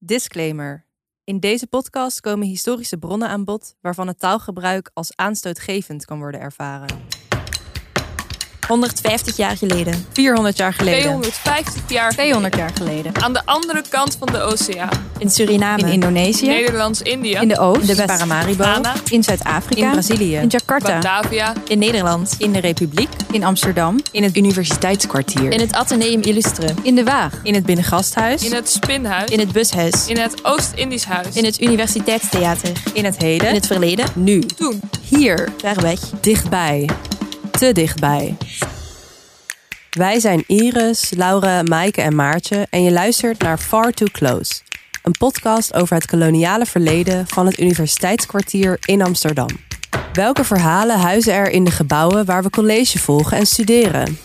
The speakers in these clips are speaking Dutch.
Disclaimer. In deze podcast komen historische bronnen aan bod waarvan het taalgebruik als aanstootgevend kan worden ervaren. 150 jaar geleden. 400 jaar geleden. 250 jaar 200 jaar geleden. aan de andere kant van de oceaan. In Suriname. In Indonesië. Nederlands-Indië. In de Oost. In de West- Paramaribo. Ghana. In Zuid-Afrika. In Brazilië. In Jakarta. Batavia. In Nederland. In de Republiek. In Amsterdam. In het Universiteitskwartier. In het Atheneum Illustre. In de Waag. In het Binnengasthuis. In het Spinhuis. In het Bushuis. In het Oost-Indisch Huis. In het Universiteitstheater. In het heden. In het verleden. nu. Toen. Hier. Ver weg. Dichtbij. Te dichtbij. Wij zijn Iris, Laura, Maaike en Maartje en je luistert naar Far Too Close. Een podcast over het koloniale verleden van het Universiteitskwartier in Amsterdam. Welke verhalen huizen er in de gebouwen waar we college volgen en studeren?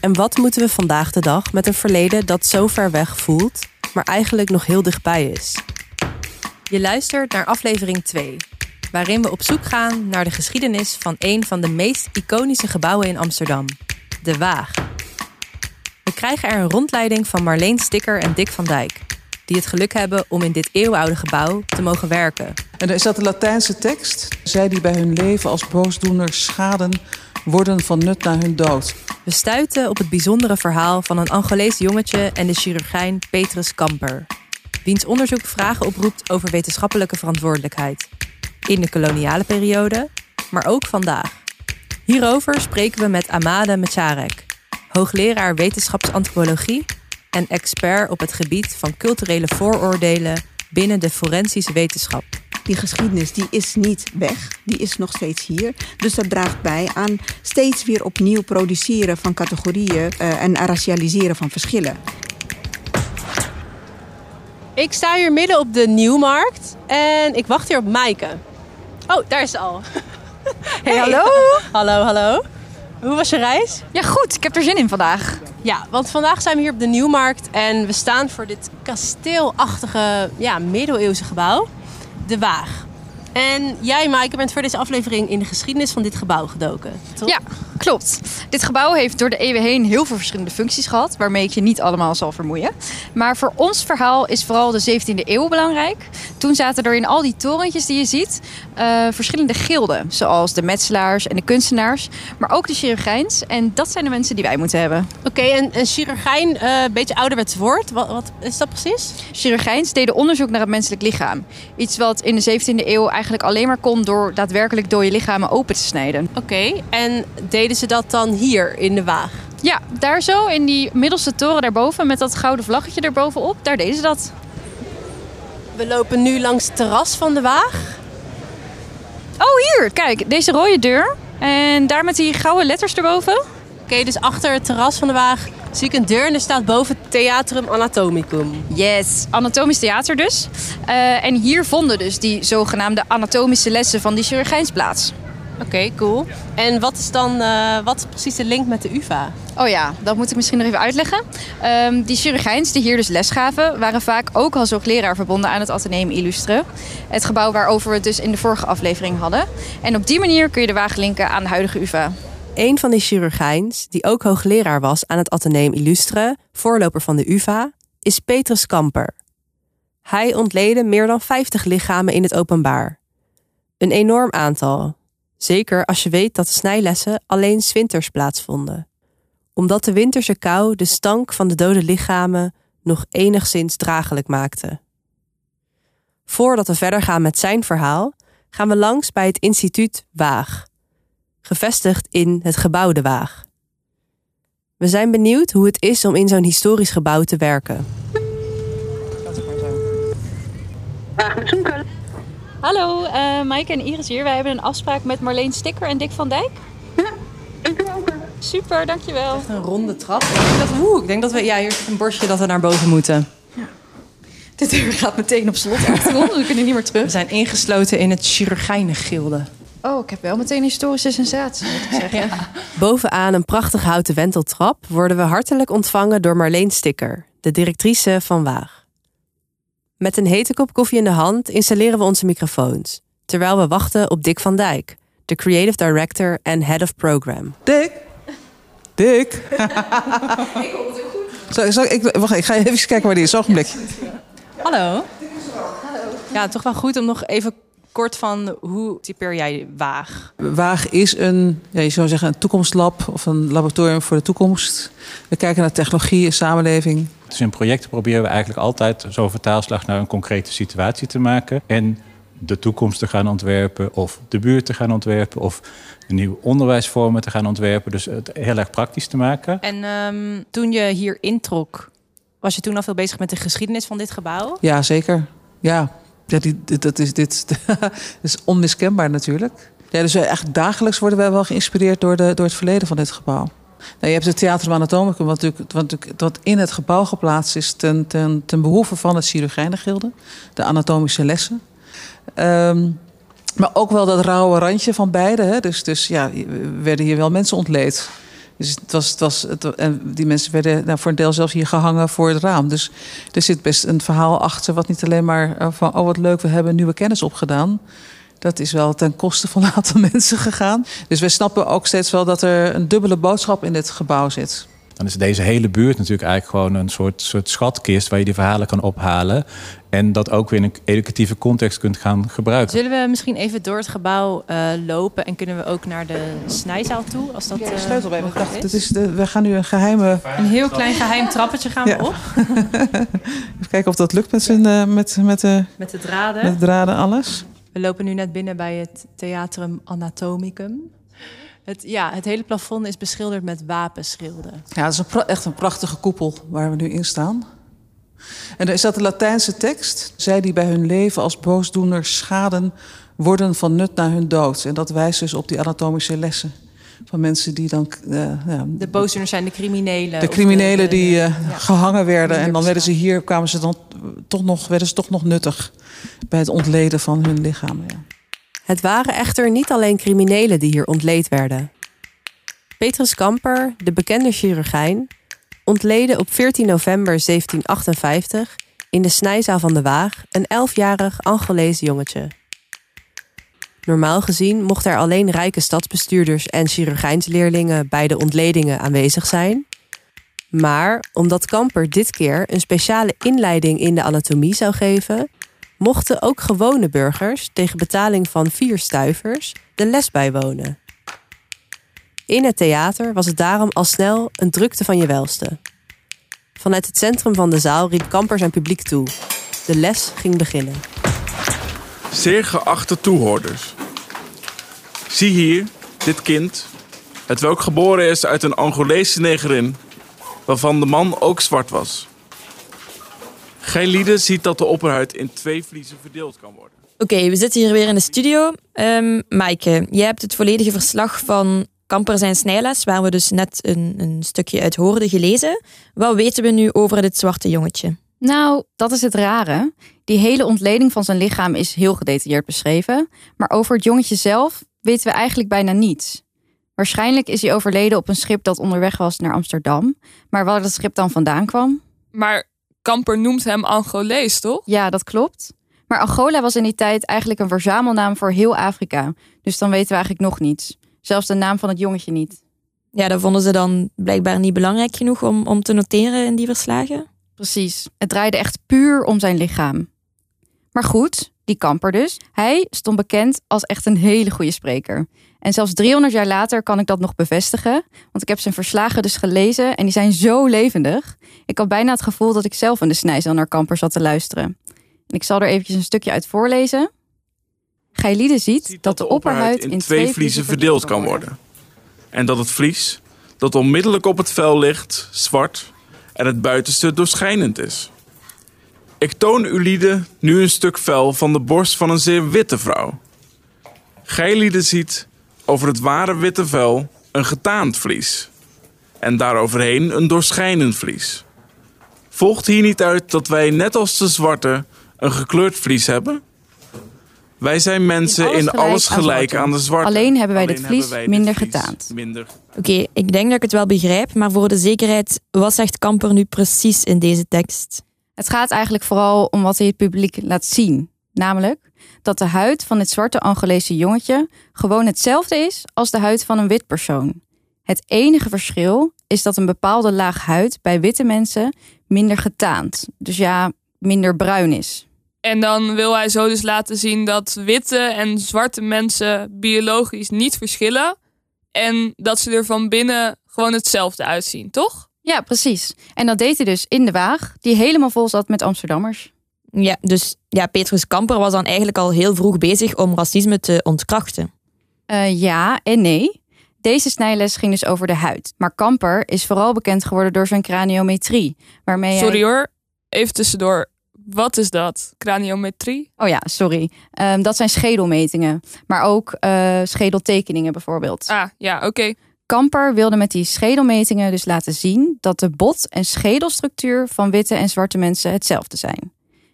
En wat moeten we vandaag de dag met een verleden dat zo ver weg voelt, maar eigenlijk nog heel dichtbij is? Je luistert naar aflevering 2, waarin we op zoek gaan naar de geschiedenis van een van de meest iconische gebouwen in Amsterdam, de Waag. We krijgen er een rondleiding van Marleen Sticker en Dick van Dijk, die het geluk hebben om in dit eeuwenoude gebouw te mogen werken. En is dat de Latijnse tekst. Zij die bij hun leven als boosdoeners schaden, worden van nut naar hun dood. We stuiten op het bijzondere verhaal van een Angolees jongetje en de chirurgijn Petrus Kamper, wiens onderzoek vragen oproept over wetenschappelijke verantwoordelijkheid. In de koloniale periode, maar ook vandaag. Hierover spreken we met Amade Mecharek, hoogleraar wetenschapsantropologie en expert op het gebied van culturele vooroordelen binnen de forensische wetenschap. Die geschiedenis die is niet weg, die is nog steeds hier. Dus dat draagt bij aan steeds weer opnieuw produceren van categorieën eh, en racialiseren van verschillen. Ik sta hier midden op de Nieuwmarkt en ik wacht hier op Maaike. Oh, daar is ze al. Hey, hallo. Hallo, hallo. Hoe was je reis? Ja, goed. Ik heb er zin in vandaag. Ja, want vandaag zijn we hier op de Nieuwmarkt en we staan voor dit kasteelachtige, ja, middeleeuwse gebouw, de Waag. En jij, Maaike, bent voor deze aflevering in de geschiedenis van dit gebouw gedoken, toch? Ja, klopt. Dit gebouw heeft door de eeuwen heen heel veel verschillende functies gehad, waarmee ik je niet allemaal zal vermoeien. Maar voor ons verhaal is vooral de 17e eeuw belangrijk. Toen zaten er in al die torentjes die je ziet eh, verschillende gilden, zoals de metselaars en de kunstenaars, maar ook de chirurgijns. En dat zijn de mensen die wij moeten hebben. Oké, en een chirurgijn, eh, een beetje ouderwets woord. Wat, wat is dat precies? Chirurgijns deden onderzoek naar het menselijk lichaam. Iets wat in de 17e eeuw eigenlijk alleen maar kon door daadwerkelijk dode lichamen open te snijden. Oké, en deden ze dat dan hier in de Waag? Ja, daar zo in die middelste toren daarboven met dat gouden vlaggetje erbovenop, daar deden ze dat. We lopen nu langs het terras van de Waag. Oh, hier, kijk, deze rode deur. En daar met die gouden letters erboven. Oké, dus achter het terras van de Waag zie ik een deur en er staat boven Theatrum Anatomicum. Yes, anatomisch theater dus. Eh, en hier vonden dus die zogenaamde anatomische lessen van die chirurgijns plaats. Oké, cool. En wat is dan eh, wat is precies de link met de UvA? Oh ja, dat moet ik misschien nog even uitleggen. Ehm, die chirurgijns die hier dus les gaven, waren vaak ook als hoogleraar verbonden aan het Atheneum Illustre. Het gebouw waarover we het dus in de vorige aflevering hadden. En op die manier kun je de wagen linken aan de huidige UvA. Een van die chirurgijns, die ook hoogleraar was aan het Atheneum Illustre, voorloper van de UvA, is Petrus Kamper. Hij ontleedde meer dan 50 lichamen in het openbaar. Een enorm aantal. Zeker als je weet dat de snijlessen alleen winters plaatsvonden. Omdat de winterse kou de stank van de dode lichamen nog enigszins draaglijk maakte. Voordat we verder gaan met zijn verhaal, gaan we langs bij het instituut Waag gevestigd in het gebouw De Waag. We zijn benieuwd hoe het is om in zo'n historisch gebouw te werken. Hallo, uh, Maaike en Iris hier. Wij hebben een afspraak met Marleen Stikker en Dick van Dijk. Ja, ik ook. Super, dankjewel. Een ronde trap. Ik denk dat, oeh, ik denk dat we, ja, hier zit een bordje dat we naar boven moeten. De deur gaat meteen op slot dus we kunnen niet meer terug. We zijn ingesloten in het chirurgijnengilde. Oh, ik heb wel meteen een historische sensatie, moet ik zeggen. Bovenaan een prachtig houten wenteltrap worden we hartelijk ontvangen door Marleen Stikker, de directrice van Waag. Met een hete kop koffie in de hand installeren we onze microfoons, terwijl we wachten op Dick van Dijk, de creative director en head of program. Dick? Dick? ik hoor het ook goed. Zo, ik, wacht, ik ga even kijken waar die is. Ogenblik. Hallo. Ja, toch wel goed om nog even kort van hoe typeer jij Waag? Waag is een, ja, je zou zeggen, een toekomstlab of een laboratorium voor de toekomst. We kijken naar technologie en samenleving. Dus in projecten proberen we eigenlijk altijd zo'n vertaalslag naar een concrete situatie te maken. En de toekomst te gaan ontwerpen, of de buurt te gaan ontwerpen, of nieuwe onderwijsvormen te gaan ontwerpen. Dus het heel erg praktisch te maken. En um, toen je hier introk, was je toen al veel bezig met de geschiedenis van dit gebouw? Ja, zeker. Ja, ja die, dat is, dit is onmiskenbaar natuurlijk. Ja, dus eigenlijk dagelijks worden wij wel geïnspireerd door, de, door het verleden van dit gebouw. Nou, je hebt het Theater Anatomicum, wat, natuurlijk, wat, in het gebouw geplaatst is ten, ten, ten behoeve van het chirurgijnengilde. De anatomische lessen. Um, maar ook wel dat rauwe randje van beide. Hè? Dus, dus ja, werden hier wel mensen ontleed. Dus het was, het was, het, en die mensen werden voor een deel zelfs hier gehangen voor het raam. Dus er zit best een verhaal achter, wat niet alleen maar van: oh wat leuk, we hebben nieuwe kennis opgedaan. Dat is wel ten koste van een aantal mensen gegaan. Dus we snappen ook steeds wel dat er een dubbele boodschap in dit gebouw zit dan is deze hele buurt natuurlijk eigenlijk gewoon een soort, soort schatkist waar je die verhalen kan ophalen. En dat ook weer in een educatieve context kunt gaan gebruiken. Zullen we misschien even door het gebouw uh, lopen en kunnen we ook naar de snijzaal toe? Als dat ja, sleutel bij. Dacht, is. is de, we gaan nu een geheime. Een heel klein geheim trappetje gaan we ja. op. even kijken of dat lukt met, zijn, uh, met, met, uh, met de draden. Met de draden, alles. We lopen nu net binnen bij het Theatrum Anatomicum. Het, ja, het hele plafond is beschilderd met wapenschilden. Ja, het is een echt een prachtige koepel waar we nu in staan. En er is dat de Latijnse tekst. Zij die bij hun leven als boosdoeners schaden, worden van nut naar hun dood. En dat wijst dus op die anatomische lessen. Van mensen die dan. Uh, ja, de boosdoeners zijn de criminelen. De criminelen de, die uh, ja. gehangen werden. En dan werden ze hier, kwamen ze dan toch nog, werden ze toch nog nuttig bij het ontleden van hun lichamen. Ja. Het waren echter niet alleen criminelen die hier ontleed werden. Petrus Kamper, de bekende chirurgijn, ontleedde op 14 november 1758 in de snijzaal van de Waag een elfjarig Angolees jongetje. Normaal gezien mochten er alleen rijke stadsbestuurders en chirurgijnsleerlingen bij de ontledingen aanwezig zijn. Maar omdat Kamper dit keer een speciale inleiding in de anatomie zou geven, mochten ook gewone burgers tegen betaling van vier stuivers de les bijwonen. In het theater was het daarom al snel een drukte van je welste. Vanuit het centrum van de zaal riep Kamper zijn publiek toe. De les ging beginnen. Zeer geachte toehoorders. Zie hier dit kind, het welk geboren is uit een Angolese negerin, waarvan de man ook zwart was. Gij lieden ziet dat de opperhuid in twee vliezen verdeeld kan worden. Oké, we zitten hier weer in de studio. Um, Maaike, jij hebt het volledige verslag van Kamper zijn snijles, waar we dus net een, een stukje uit hoorden, gelezen. Wat weten we nu over dit zwarte jongetje? Nou, dat is het rare. Die hele ontleding van zijn lichaam is heel gedetailleerd beschreven. Maar over het jongetje zelf weten we eigenlijk bijna niets. Waarschijnlijk is hij overleden op een schip dat onderweg was naar Amsterdam. Maar waar dat schip dan vandaan kwam? Maar Kamper noemt hem Angolees, toch? Ja, dat klopt. Maar Angola was in die tijd eigenlijk een verzamelnaam voor heel Afrika. Dus dan weten we eigenlijk nog niets. Zelfs de naam van het jongetje niet. Ja, dat vonden ze dan blijkbaar niet belangrijk genoeg om, om te noteren in die verslagen. Precies. Het draaide echt puur om zijn lichaam. Maar goed, die kamper dus. Hij stond bekend als echt een hele goede spreker. En zelfs 300 jaar later kan ik dat nog bevestigen. Want ik heb zijn verslagen dus gelezen en die zijn zo levendig. Ik had bijna het gevoel dat ik zelf in de snijzaal naar Kamper zat te luisteren. En ik zal er eventjes een stukje uit voorlezen. Ziet, ziet dat de opperhuid in, twee vliezen verdeeld kan worden. En dat het vlies, dat onmiddellijk op het vel ligt, zwart en het buitenste doorschijnend is. Ik toon u lieden nu een stuk vel van de borst van een zeer witte vrouw. Gij lieden ziet over het ware witte vel een getaand vlies. En daaroverheen een doorschijnend vlies. Volgt hier niet uit dat wij net als de zwarte een gekleurd vlies hebben? Wij zijn mensen in alles, gelijk, aan, de zwarte. Alleen hebben wij dit vlies minder getaand. Oké, ik denk dat ik het wel begrijp, maar voor de zekerheid, wat zegt Kamper nu precies in deze tekst? Het gaat eigenlijk vooral om wat hij het publiek laat zien. Namelijk dat de huid van het zwarte Angolese jongetje gewoon hetzelfde is als de huid van een wit persoon. Het enige verschil is dat een bepaalde laag huid bij witte mensen minder getaand. Dus ja, minder bruin is. En dan wil hij zo dus laten zien dat witte en zwarte mensen biologisch niet verschillen. En dat ze er van binnen gewoon hetzelfde uitzien, toch? Ja, precies. En dat deed hij dus in de waag, die helemaal vol zat met Amsterdammers. Ja, dus ja, Petrus Kamper was dan eigenlijk al heel vroeg bezig om racisme te ontkrachten. Uh, ja en nee. Deze snijles ging dus over de huid. Maar Kamper is vooral bekend geworden door zijn craniometrie. Waarmee Sorry hij... hoor, even tussendoor. Wat is dat? Craniometrie? Oh ja, sorry. Um, dat zijn schedelmetingen. Maar ook uh, schedeltekeningen bijvoorbeeld. Ah, ja, oké. Okay. Kamper wilde met die schedelmetingen dus laten zien dat de bot- en schedelstructuur van witte en zwarte mensen hetzelfde zijn.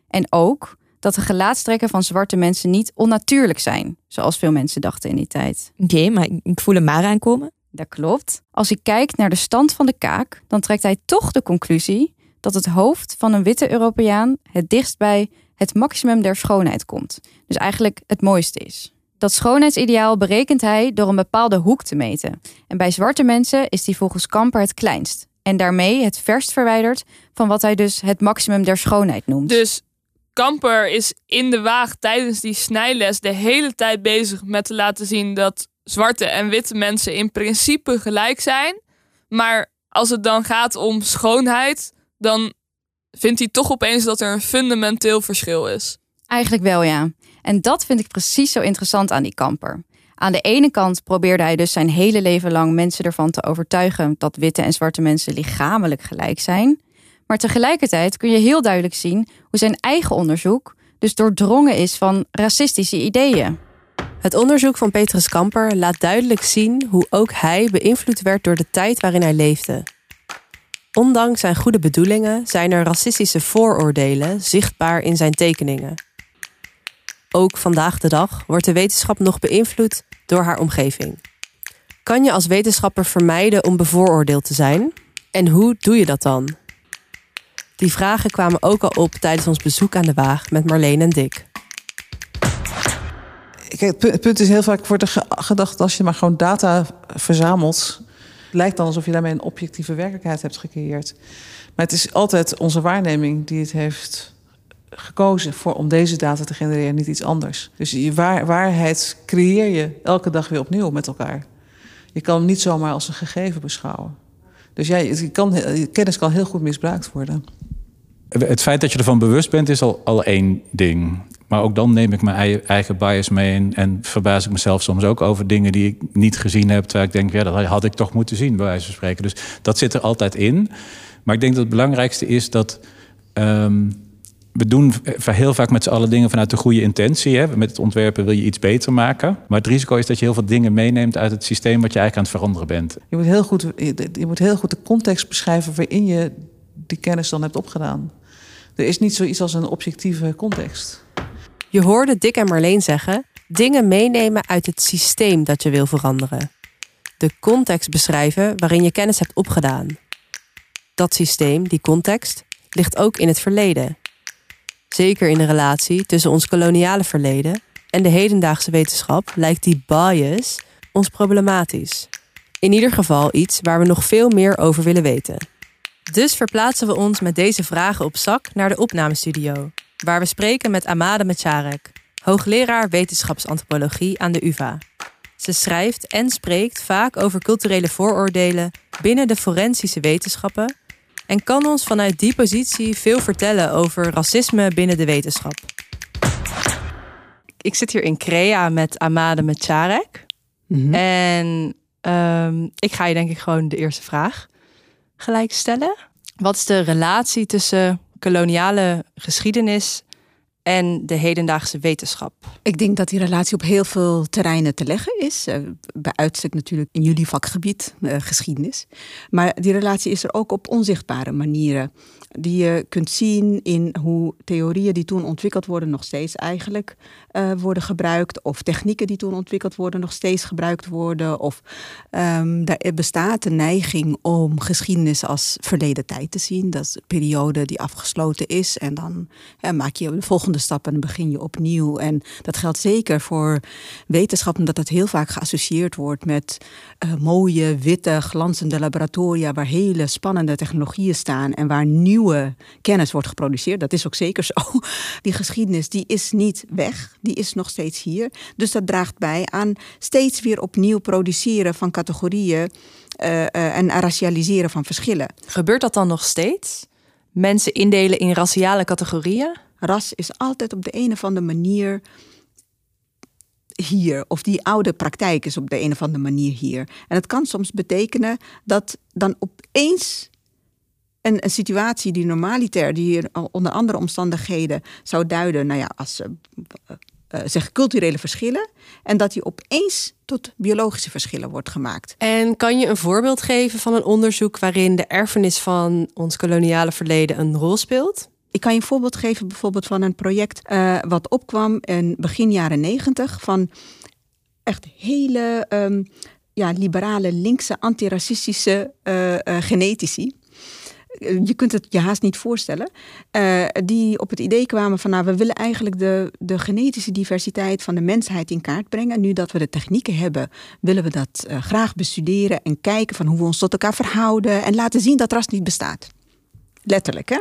En ook dat de gelaatstrekken van zwarte mensen niet onnatuurlijk zijn, zoals veel mensen dachten in die tijd. Oké, okay, maar ik voel hem maar aankomen. Dat klopt. Als hij kijkt naar de stand van de kaak, dan trekt hij toch de conclusie dat het hoofd van een witte Europeaan het dichtst bij het maximum der schoonheid komt. Dus eigenlijk het mooiste is. Dat schoonheidsideaal berekent hij door een bepaalde hoek te meten. En bij zwarte mensen is die volgens Kamper het kleinst. En daarmee het verst verwijderd van wat hij dus het maximum der schoonheid noemt. Dus Kamper is in de waag tijdens die snijles de hele tijd bezig met te laten zien dat zwarte en witte mensen in principe gelijk zijn. Maar als het dan gaat om schoonheid, dan vindt hij toch opeens dat er een fundamenteel verschil is. Eigenlijk wel, ja. En dat vind ik precies zo interessant aan die kamper. Aan de ene kant probeerde hij dus zijn hele leven lang mensen ervan te overtuigen dat witte en zwarte mensen lichamelijk gelijk zijn. Maar tegelijkertijd kun je heel duidelijk zien hoe zijn eigen onderzoek dus doordrongen is van racistische ideeën. Het onderzoek van Petrus Kamper laat duidelijk zien hoe ook hij beïnvloed werd door de tijd waarin hij leefde. Ondanks zijn goede bedoelingen zijn er racistische vooroordelen zichtbaar in zijn tekeningen. Ook vandaag de dag wordt de wetenschap nog beïnvloed door haar omgeving. Kan je als wetenschapper vermijden om bevooroordeeld te zijn? En hoe doe je dat dan? Die vragen kwamen ook al op tijdens ons bezoek aan de Waag met Marleen en Dick. Het punt is heel vaak wordt er gedacht als je maar gewoon data verzamelt. Lijkt dan alsof je daarmee een objectieve werkelijkheid hebt gecreëerd. Maar het is altijd onze waarneming die het heeft gekozen voor, om deze data te genereren, niet iets anders. Dus je waar, waarheid creëer je elke dag weer opnieuw met elkaar. Je kan hem niet zomaar als een gegeven beschouwen. Dus ja, je kan, kennis kan heel goed misbruikt worden. Het feit dat je ervan bewust bent is al, al één ding. Maar ook dan neem ik mijn eigen bias mee en, en verbaas ik mezelf soms ook over dingen die ik niet gezien heb. Terwijl ik denk, ja, dat had ik toch moeten zien, bij wijze van spreken. Dus dat zit er altijd in. Maar ik denk dat het belangrijkste is dat. Um, we doen heel vaak met z'n allen dingen vanuit de goede intentie. Hè? Met het ontwerpen wil je iets beter maken. Maar het risico is dat je heel veel dingen meeneemt uit het systeem wat je eigenlijk aan het veranderen bent. Je moet heel goed, je moet heel goed de context beschrijven waarin je die kennis dan hebt opgedaan. Er is niet zoiets als een objectieve context. Je hoorde Dick en Marleen zeggen: dingen meenemen uit het systeem dat je wil veranderen. De context beschrijven waarin je kennis hebt opgedaan. Dat systeem, die context, ligt ook in het verleden. Zeker in de relatie tussen ons koloniale verleden en de hedendaagse wetenschap lijkt die bias ons problematisch. In ieder geval iets waar we nog veel meer over willen weten. Dus verplaatsen we ons met deze vragen op zak naar de opnamestudio, waar we spreken met Amade Mecharek, hoogleraar wetenschapsantropologie aan de UVA. Ze schrijft en spreekt vaak over culturele vooroordelen binnen de forensische wetenschappen en kan ons vanuit die positie veel vertellen over racisme binnen de wetenschap. Ik zit hier in Crea met Amade Mecharek. Mhm. En um, ik ga je denk ik gewoon de eerste vraag gelijk stellen. Wat is de relatie tussen koloniale geschiedenis en de hedendaagse wetenschap? Ik denk dat die relatie op heel veel terreinen te leggen is. Uh, bij uitstek natuurlijk in jullie vakgebied, uh, geschiedenis. Maar die relatie is er ook op onzichtbare manieren. Die je kunt zien in hoe theorieën die toen ontwikkeld worden nog steeds eigenlijk uh, worden gebruikt. Of technieken die toen ontwikkeld worden nog steeds gebruikt worden. Of er bestaat een neiging om geschiedenis als verleden tijd te zien. Dat is een periode die afgesloten is. En dan maak je de volgende volgende stap en dan begin je opnieuw. En dat geldt zeker voor wetenschap, omdat dat heel vaak geassocieerd wordt met uh, mooie, witte, glanzende laboratoria waar hele spannende technologieën staan en waar nieuwe kennis wordt geproduceerd. Dat is ook zeker zo. Die geschiedenis die is niet weg, die is nog steeds hier. Dus dat draagt bij aan steeds weer opnieuw produceren van categorieën uh, uh, en racialiseren van verschillen. Gebeurt dat dan nog steeds? Mensen indelen in raciale categorieën? Ras is altijd op de een of andere manier hier. Of die oude praktijk is op de een of andere manier hier. En het kan soms betekenen dat dan opeens een, situatie die normalitair, die onder andere omstandigheden zou duiden, nou ja, als uh, uh, zeg culturele verschillen, en dat die opeens tot biologische verschillen wordt gemaakt. En kan je een voorbeeld geven van een onderzoek waarin de erfenis van ons koloniale verleden een rol speelt? Ik kan je een voorbeeld geven bijvoorbeeld van een project uh, wat opkwam in begin jaren negentig van echt hele um, ja, liberale, linkse, antiracistische uh, genetici je kunt het je haast niet voorstellen, die op het idee kwamen van nou, we willen eigenlijk de, de genetische diversiteit van de mensheid in kaart brengen. Nu dat we de technieken hebben, willen we dat graag bestuderen en kijken van hoe we ons tot elkaar verhouden en laten zien dat ras niet bestaat. Letterlijk, hè?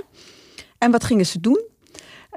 En wat gingen ze doen?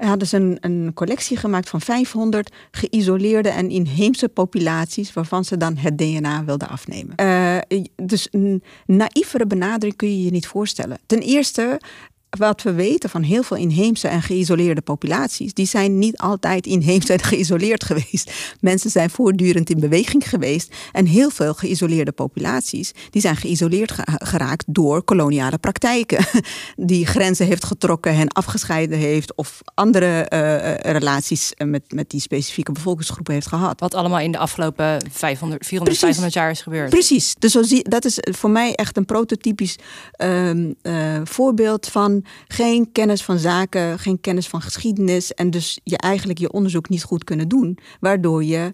hadden ze een, een, collectie gemaakt van 500 geïsoleerde en inheemse populaties, waarvan ze dan het DNA wilden afnemen. Uh, dus een naïvere benadering kun je je niet voorstellen. Ten eerste wat we weten van heel veel inheemse en geïsoleerde populaties, die zijn niet altijd inheems en geïsoleerd geweest. Mensen zijn voortdurend in beweging geweest. En heel veel geïsoleerde populaties, die zijn geïsoleerd geraakt door koloniale praktijken. Die grenzen heeft getrokken en afgescheiden heeft of andere uh, relaties met, met die specifieke bevolkingsgroepen heeft gehad. Wat allemaal in de afgelopen 500, 400, 500 jaar is gebeurd. Precies. Dus dat is voor mij echt een prototypisch uh, voorbeeld van geen kennis van zaken, geen kennis van geschiedenis en dus je eigenlijk je onderzoek niet goed kunnen doen, waardoor je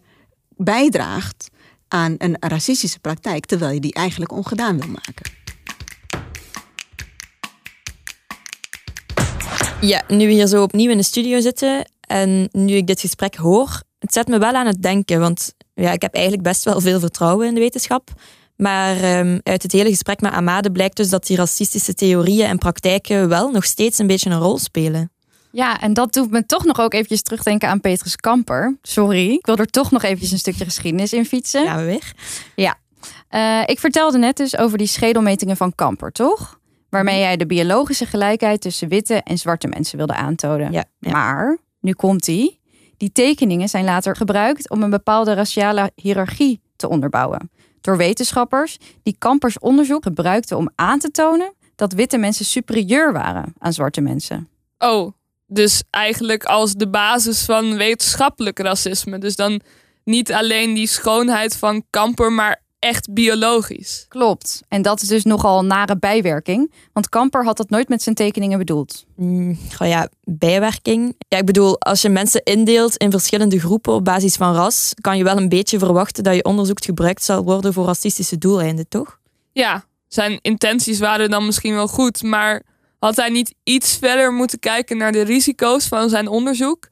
bijdraagt aan een racistische praktijk terwijl je die eigenlijk ongedaan wil maken. Ja, nu we hier zo opnieuw in de studio zitten en nu ik dit gesprek hoor, het zet me wel aan het denken, want ja, ik heb eigenlijk best wel veel vertrouwen in de wetenschap. Maar um, uit het hele gesprek met Amade blijkt dus dat die racistische theorieën en praktijken wel nog steeds een beetje een rol spelen. Ja, en dat doet me toch nog ook eventjes terugdenken aan Petrus Kamper. Sorry, ik wil er toch nog eventjes een stukje geschiedenis in fietsen. Ja, weer. Ja. Uh, ik vertelde net dus over die schedelmetingen van Kamper, toch? Waarmee jij de biologische gelijkheid tussen witte en zwarte mensen wilde aantonen. Ja, ja. Maar, nu komt die. Die tekeningen zijn later gebruikt om een bepaalde raciale hiërarchie te onderbouwen door wetenschappers die Kampers onderzoek gebruikten om aan te tonen dat witte mensen superieur waren aan zwarte mensen. Oh, dus eigenlijk als de basis van wetenschappelijk racisme. Dus dan niet alleen die schoonheid van Kamper, maar echt biologisch. Klopt. En dat is dus nogal een nare bijwerking. Want Kamper had dat nooit met zijn tekeningen bedoeld. Mm, ja, bijwerking. Ja, ik bedoel, als je mensen indeelt in verschillende groepen op basis van ras, kan je wel een beetje verwachten dat je onderzoek gebruikt zal worden voor racistische doeleinden, toch? Ja, zijn intenties waren dan misschien wel goed, maar had hij niet iets verder moeten kijken naar de risico's van zijn onderzoek?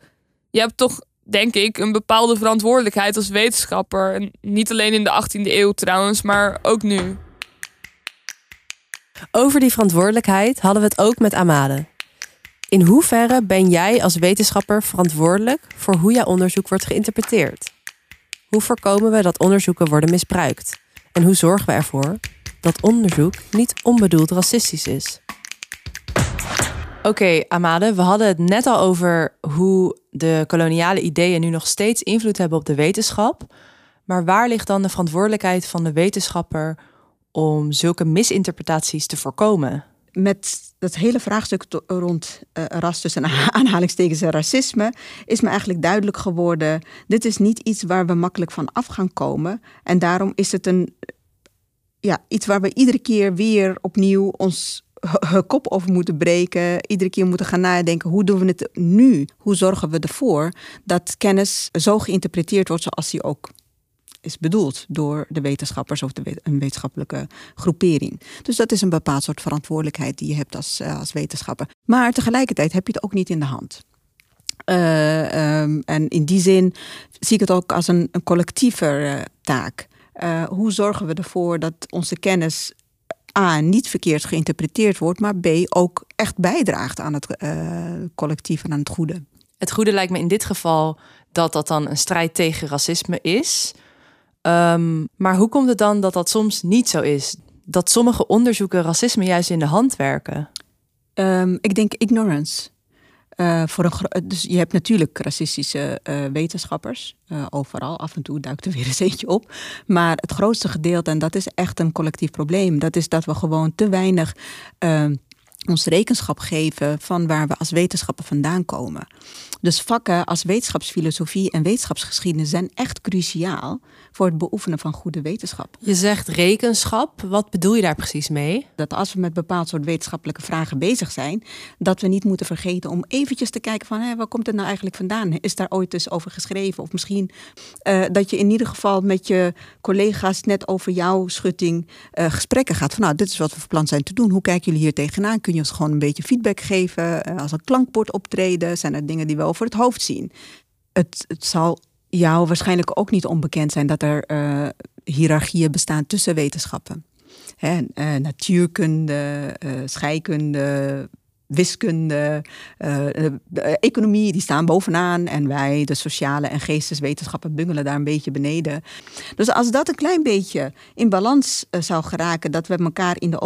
Je hebt toch denk ik, een bepaalde verantwoordelijkheid als wetenschapper. En niet alleen in de 18e eeuw trouwens, maar ook nu. Over die verantwoordelijkheid hadden we het ook met Amade. In hoeverre ben jij als wetenschapper verantwoordelijk voor hoe jouw onderzoek wordt geïnterpreteerd? Hoe voorkomen we dat onderzoeken worden misbruikt? En hoe zorgen we ervoor dat onderzoek niet onbedoeld racistisch is? Oké, Amade, we hadden het net al over hoe de koloniale ideeën nu nog steeds invloed hebben op de wetenschap. Maar waar ligt dan de verantwoordelijkheid van de wetenschapper om zulke misinterpretaties te voorkomen? Met dat hele vraagstuk rond uh, ras tussen aanhalingstekens en racisme is me eigenlijk duidelijk geworden: dit is niet iets waar we makkelijk van af gaan komen. En daarom is het een, ja, iets waar we iedere keer weer opnieuw ons kop over moeten breken. Iedere keer moeten gaan nadenken, hoe doen we het nu? Hoe zorgen we ervoor dat kennis zo geïnterpreteerd wordt zoals die ook is bedoeld door de wetenschappers of de, een wetenschappelijke groepering. Dus dat is een bepaald soort verantwoordelijkheid die je hebt als, eh, als wetenschapper. Maar tegelijkertijd heb je het ook niet in de hand. Uh, Ehm, en in die zin zie ik het ook als een, een collectieve uh, taak. Hoe zorgen we ervoor dat onze kennis A, niet verkeerd geïnterpreteerd wordt, maar B, ook echt bijdraagt aan het uh, collectief en aan het goede. Het goede lijkt me in dit geval dat dat dan een strijd tegen racisme is. Um, maar hoe komt het dan dat dat soms niet zo is? Dat sommige onderzoeken racisme juist in de hand werken? Um, ik denk ignorance. Uh, voor een, dus je hebt natuurlijk racistische uh, wetenschappers, overal. Af en toe duikt er weer eens eentje op. Maar het grootste gedeelte, en dat is echt een collectief probleem, dat is dat we gewoon te weinig ehm, ons rekenschap geven van waar we als wetenschappen vandaan komen. Dus vakken als wetenschapsfilosofie en wetenschapsgeschiedenis zijn echt cruciaal voor het beoefenen van goede wetenschap. Je zegt rekenschap. Wat bedoel je daar precies mee? Dat als we met bepaald soort wetenschappelijke vragen bezig zijn, dat we niet moeten vergeten om eventjes te kijken van hé, waar komt het nou eigenlijk vandaan? Is daar ooit eens over geschreven? Of misschien uh, dat je in ieder geval met je collega's net over jouw schutting uh, gesprekken gaat. Van nou, dit is wat we van plan zijn te doen. Hoe kijken jullie hier tegenaan? Kun je ons gewoon een beetje feedback geven? Uh, als een klankbord optreden? Zijn er dingen die we over het hoofd zien? Het, het zal jou waarschijnlijk ook niet onbekend zijn dat er uh, hiërarchieën bestaan tussen wetenschappen. Hè, uh, natuurkunde, scheikunde, wiskunde, economie, die staan bovenaan. En wij, de sociale en geesteswetenschappen, bungelen daar een beetje beneden. Dus als dat een klein beetje in balans zou geraken, dat we elkaar in de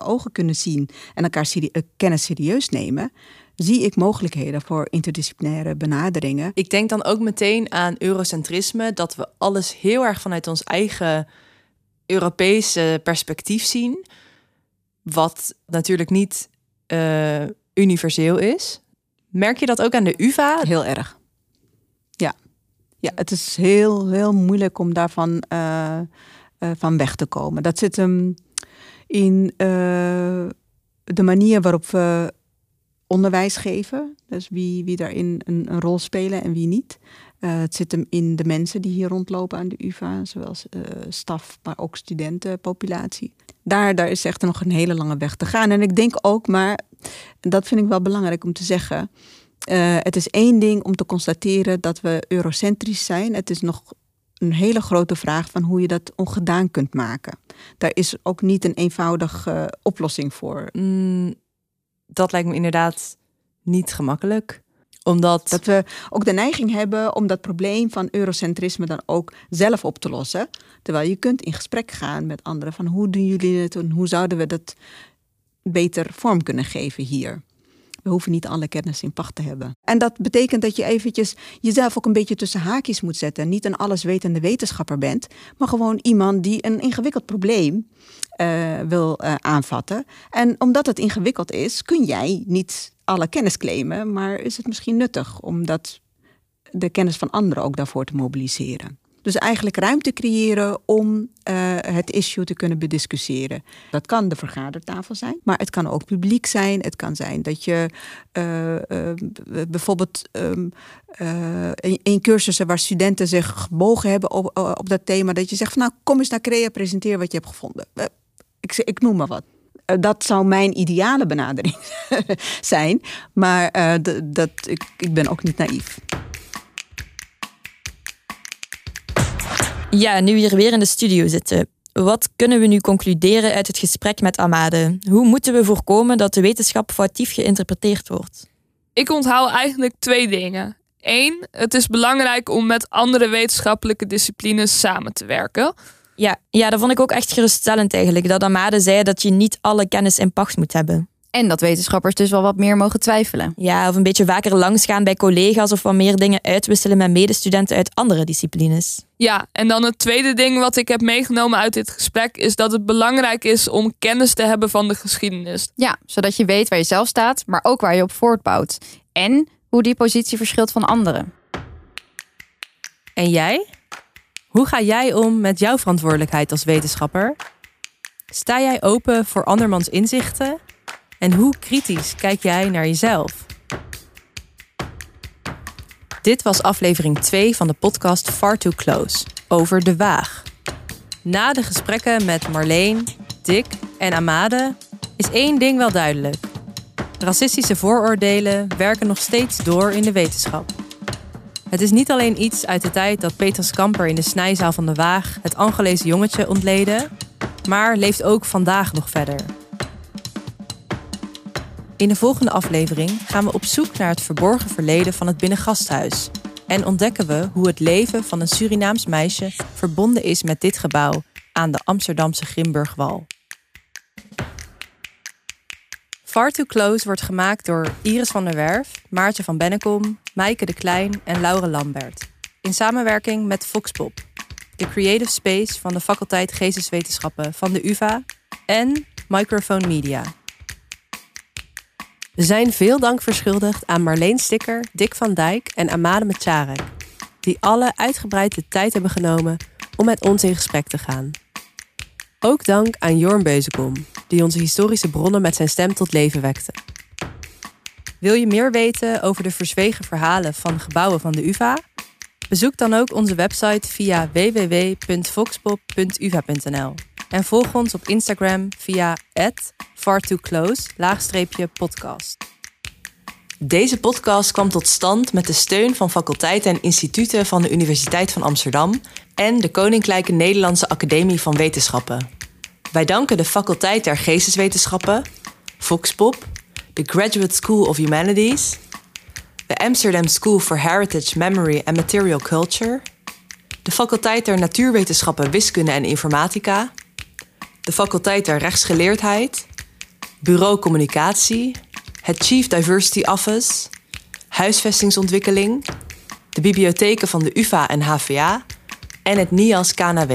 ogen kunnen zien en elkaar kennis serieus nemen, zie ik mogelijkheden voor interdisciplinaire benaderingen. Ik denk dan ook meteen aan eurocentrisme, dat we alles heel erg vanuit ons eigen Europese perspectief zien, wat natuurlijk niet uh, universeel is. Merk je dat ook aan de UvA? Heel erg. Ja, ja het is heel, heel moeilijk om daarvan uh, uh, van weg te komen. Dat zit hem in de manier waarop we onderwijs geven. Dus wie, wie daarin een, rol spelen en wie niet. Uh, het zit hem in de mensen die hier rondlopen aan de UvA, zowel uh, staf, maar ook studentenpopulatie. Daar, daar is echt nog een hele lange weg te gaan. En ik denk ook, maar dat vind ik wel belangrijk om te zeggen. Uh, het is één ding om te constateren dat we eurocentrisch zijn. Het is nog een hele grote vraag van hoe je dat ongedaan kunt maken. Daar is ook niet een eenvoudige oplossing voor. Mm dat lijkt me inderdaad niet gemakkelijk omdat dat we ook de neiging hebben om dat probleem van eurocentrisme dan ook zelf op te lossen. Terwijl je kunt in gesprek gaan met anderen van hoe doen jullie het en hoe zouden we dat beter vorm kunnen geven hier. We hoeven niet alle kennis in pacht te hebben. En dat betekent dat je eventjes jezelf ook een beetje tussen haakjes moet zetten. Niet een alleswetende wetenschapper bent, maar gewoon iemand die een ingewikkeld probleem uh, wil uh, aanvatten. En omdat het ingewikkeld is, kun jij niet alle kennis claimen, maar is het misschien nuttig om dat, de kennis van anderen ook daarvoor te mobiliseren. Dus eigenlijk ruimte creëren om uh, het issue te kunnen bediscussiëren. Dat kan de vergadertafel zijn, maar het kan ook publiek zijn. Het kan zijn dat je bijvoorbeeld in, in, cursussen waar studenten zich gebogen hebben op, op dat thema, dat je zegt van nou kom eens naar CREA, presenteer wat je hebt gevonden. Ik, ik noem maar wat dat zou mijn ideale benadering zijn. Maar uh, dat, ik, ik ben ook niet naïef. Ja, nu hier weer in de studio zitten. Wat kunnen we nu concluderen uit het gesprek met Amade? Hoe moeten we voorkomen dat de wetenschap foutief geïnterpreteerd wordt? Ik onthoud eigenlijk twee dingen. Eén, het is belangrijk om met andere wetenschappelijke disciplines samen te werken. Ja, ja, dat vond ik ook echt geruststellend eigenlijk. Dat Amade zei dat je niet alle kennis in pacht moet hebben. En dat wetenschappers dus wel wat meer mogen twijfelen. Ja, of een beetje vaker langsgaan bij collega's of wat meer dingen uitwisselen met medestudenten uit andere disciplines. Ja, en dan het tweede ding wat ik heb meegenomen uit dit gesprek is dat het belangrijk is om kennis te hebben van de geschiedenis. Ja, zodat je weet waar je zelf staat, maar ook waar je op voortbouwt. En hoe die positie verschilt van anderen. En jij? Hoe ga jij om met jouw verantwoordelijkheid als wetenschapper? Sta jij open voor andermans inzichten? En hoe kritisch kijk jij naar jezelf? Dit was aflevering 2 van de podcast Far Too Close over de Waag. Na de gesprekken met Marleen, Dick en Amade is één ding wel duidelijk. Racistische vooroordelen werken nog steeds door in de wetenschap. Het is niet alleen iets uit de tijd dat Petrus Kamper in de snijzaal van de Waag het Angolese jongetje ontleden, maar leeft ook vandaag nog verder. In de volgende aflevering gaan we op zoek naar het verborgen verleden van het Binnengasthuis en ontdekken we hoe het leven van een Surinaams meisje verbonden is met dit gebouw aan de Amsterdamse Grimburgwal. Far Too Close wordt gemaakt door Iris van der Werf, Maartje van Bennekom, Maaike de Klein en Laure Lambert. In samenwerking met Foxpop, de creative space van de faculteit Geesteswetenschappen van de UvA en Microphone Media. We zijn veel dank verschuldigd aan Marleen Stikker, Dick van Dijk en Amade Mecharek, die alle uitgebreid de tijd hebben genomen om met ons in gesprek te gaan. Ook dank aan Jorn Beuzekom, die onze historische bronnen met zijn stem tot leven wekte. Wil je meer weten over de verzwegen verhalen van gebouwen van de UvA? Bezoek dan ook onze website via www.voxpop.uva.nl en volg ons op Instagram via fartooclose-podcast. Deze podcast kwam tot stand met de steun van faculteiten en instituten van de Universiteit van Amsterdam en de Koninklijke Nederlandse Academie van Wetenschappen. Wij danken de faculteit der Geesteswetenschappen, Foxpop, de Graduate School of Humanities, de Amsterdam School for Heritage, Memory and Material Culture, de faculteit der Natuurwetenschappen, Wiskunde en Informatica, de faculteit der Rechtsgeleerdheid, Bureau Communicatie, het Chief Diversity Office, Huisvestingsontwikkeling, de bibliotheken van de UvA en HVA en het NIAS KNW.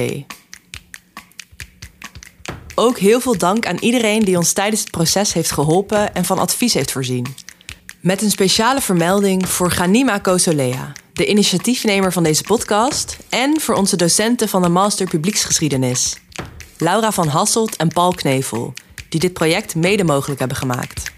Ook heel veel dank aan iedereen die ons tijdens het proces heeft geholpen en van advies heeft voorzien. Met een speciale vermelding voor Ganima Kosolea, de initiatiefnemer van deze podcast, en voor onze docenten van de Master Publieksgeschiedenis, Laura van Hasselt en Paul Knevel, die dit project mede mogelijk hebben gemaakt.